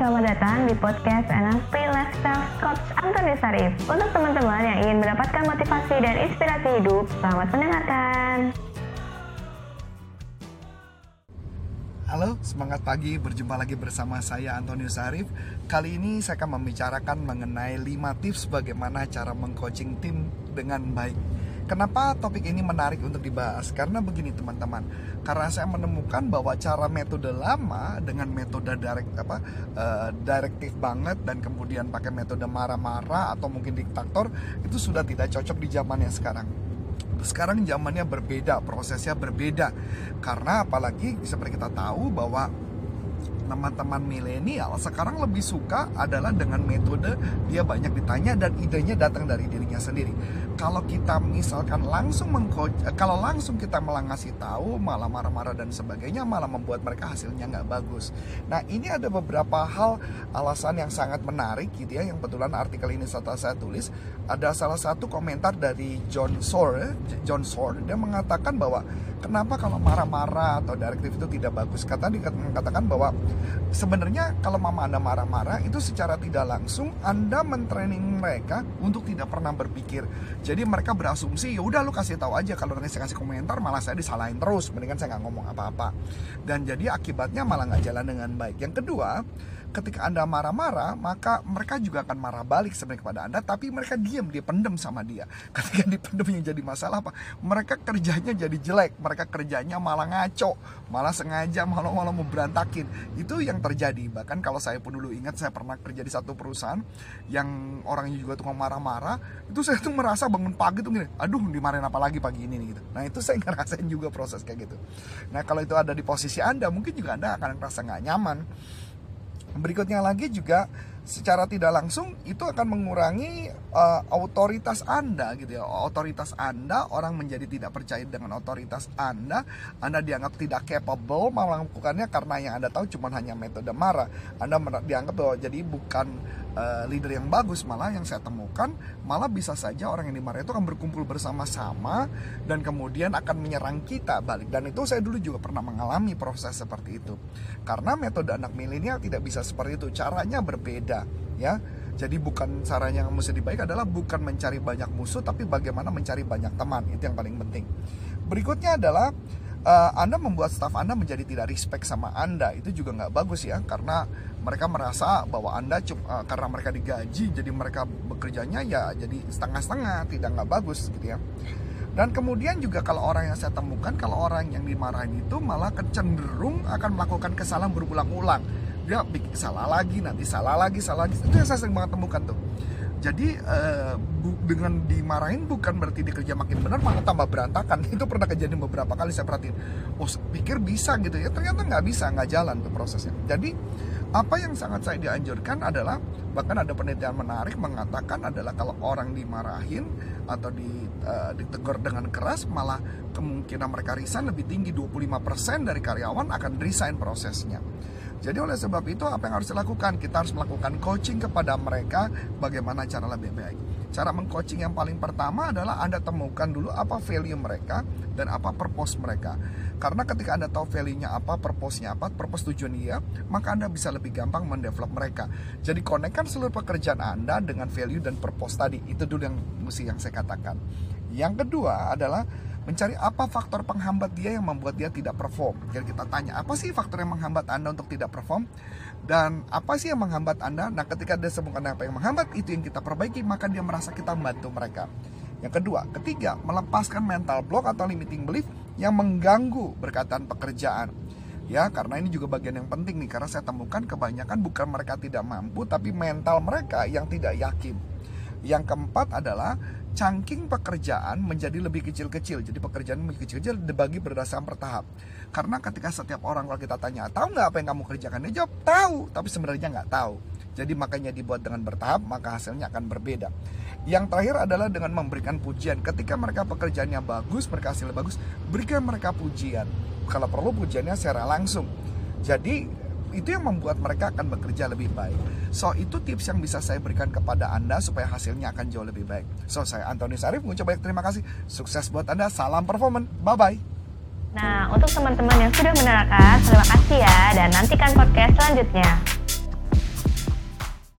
selamat datang di podcast NLP Lifestyle Coach Antoni Sarif. Untuk teman-teman yang ingin mendapatkan motivasi dan inspirasi hidup, selamat mendengarkan. Halo, semangat pagi. Berjumpa lagi bersama saya Antonius Sarif. Kali ini saya akan membicarakan mengenai 5 tips bagaimana cara mengcoaching tim dengan baik. Kenapa topik ini menarik untuk dibahas? Karena begini teman-teman, karena saya menemukan bahwa cara metode lama dengan metode direct apa uh, direktif banget dan kemudian pakai metode marah-marah atau mungkin diktator itu sudah tidak cocok di zamannya sekarang sekarang zamannya berbeda, prosesnya berbeda. Karena apalagi seperti kita tahu bahwa teman-teman milenial sekarang lebih suka adalah dengan metode dia banyak ditanya dan idenya datang dari dirinya sendiri. Kalau kita misalkan langsung eh, kalau langsung kita malah ngasih tahu, malah marah-marah dan sebagainya, malah membuat mereka hasilnya nggak bagus. Nah ini ada beberapa hal alasan yang sangat menarik gitu ya, yang kebetulan artikel ini setelah saya tulis ada salah satu komentar dari John Sore, John Sore dia mengatakan bahwa kenapa kalau marah-marah atau direktif itu tidak bagus? Kata dia mengatakan bahwa sebenarnya kalau mama Anda marah-marah itu secara tidak langsung Anda mentraining mereka untuk tidak pernah berpikir. Jadi mereka berasumsi ya udah lu kasih tahu aja kalau nanti saya kasih komentar malah saya disalahin terus, mendingan saya nggak ngomong apa-apa. Dan jadi akibatnya malah nggak jalan dengan baik. Yang kedua, ketika Anda marah-marah, maka mereka juga akan marah balik sebenarnya kepada Anda, tapi mereka diam, dia pendem sama dia. Ketika dipendem yang jadi masalah apa? Mereka kerjanya jadi jelek, mereka kerjanya malah ngaco, malah sengaja malah malah mau berantakin. Itu yang terjadi. Bahkan kalau saya pun dulu ingat saya pernah kerja di satu perusahaan yang orangnya juga tukang marah-marah, itu saya tuh merasa bangun pagi tuh gini, aduh dimarahin apa lagi pagi ini nih gitu. Nah itu saya ngerasain juga proses kayak gitu. Nah kalau itu ada di posisi Anda, mungkin juga Anda akan merasa nggak nyaman berikutnya lagi juga secara tidak langsung itu akan mengurangi uh, otoritas Anda gitu ya. Otoritas Anda orang menjadi tidak percaya dengan otoritas Anda, Anda dianggap tidak capable melakukannya karena yang Anda tahu cuma hanya metode marah. Anda dianggap bahwa jadi bukan uh, leader yang bagus, malah yang saya temukan malah bisa saja orang yang dimarahi itu akan berkumpul bersama-sama dan kemudian akan menyerang kita balik. Dan itu saya dulu juga pernah mengalami proses seperti itu. Karena metode anak milenial tidak bisa seperti itu, caranya berbeda ya jadi bukan caranya yang mesti dibaik adalah bukan mencari banyak musuh tapi bagaimana mencari banyak teman itu yang paling penting berikutnya adalah uh, anda membuat staff anda menjadi tidak respect sama anda. Itu juga nggak bagus ya karena mereka merasa bahwa anda cuma uh, karena mereka digaji jadi mereka bekerjanya ya jadi setengah-setengah tidak nggak bagus gitu ya. Dan kemudian juga kalau orang yang saya temukan kalau orang yang dimarahin itu malah kecenderung akan melakukan kesalahan berulang-ulang. Dia salah lagi nanti salah lagi salah lagi. Itu yang saya sering banget temukan tuh jadi uh, dengan dimarahin bukan berarti dia kerja makin benar malah tambah berantakan. Itu pernah kejadian beberapa kali saya perhatiin. Oh pikir bisa gitu ya. Ternyata nggak bisa nggak jalan tuh prosesnya. Jadi apa yang sangat saya dianjurkan adalah bahkan ada penelitian menarik mengatakan adalah kalau orang dimarahin atau di, uh, ditegur dengan keras malah kemungkinan mereka resign lebih tinggi. 25% dari karyawan akan resign prosesnya jadi oleh sebab itu apa yang harus dilakukan? Kita harus melakukan coaching kepada mereka bagaimana cara lebih baik. Cara mengcoaching yang paling pertama adalah Anda temukan dulu apa value mereka dan apa purpose mereka. Karena ketika Anda tahu value-nya apa, purpose-nya apa, purpose tujuan dia, maka Anda bisa lebih gampang mendevelop mereka. Jadi konekkan seluruh pekerjaan Anda dengan value dan purpose tadi. Itu dulu yang mesti yang saya katakan. Yang kedua adalah mencari apa faktor penghambat dia yang membuat dia tidak perform. Jadi kita tanya, apa sih faktor yang menghambat Anda untuk tidak perform? Dan apa sih yang menghambat Anda? Nah, ketika dia sebutkan apa yang menghambat, itu yang kita perbaiki, maka dia merasa kita membantu mereka. Yang kedua, ketiga, melepaskan mental block atau limiting belief yang mengganggu berkaitan pekerjaan. Ya, karena ini juga bagian yang penting nih, karena saya temukan kebanyakan bukan mereka tidak mampu, tapi mental mereka yang tidak yakin. Yang keempat adalah cangking pekerjaan menjadi lebih kecil-kecil. Jadi pekerjaan lebih kecil-kecil dibagi berdasarkan bertahap. Karena ketika setiap orang kalau kita tanya, tahu nggak apa yang kamu kerjakan? Dia jawab, tahu, tapi sebenarnya nggak tahu. Jadi makanya dibuat dengan bertahap, maka hasilnya akan berbeda. Yang terakhir adalah dengan memberikan pujian. Ketika mereka pekerjaannya bagus, mereka hasilnya bagus, berikan mereka pujian. Kalau perlu pujiannya secara langsung. Jadi itu yang membuat mereka akan bekerja lebih baik. So itu tips yang bisa saya berikan kepada Anda supaya hasilnya akan jauh lebih baik. So saya Antoni Sarif mengucap banyak terima kasih. Sukses buat Anda. Salam performan. Bye bye. Nah, untuk teman-teman yang sudah menerangkan, terima kasih ya dan nantikan podcast selanjutnya.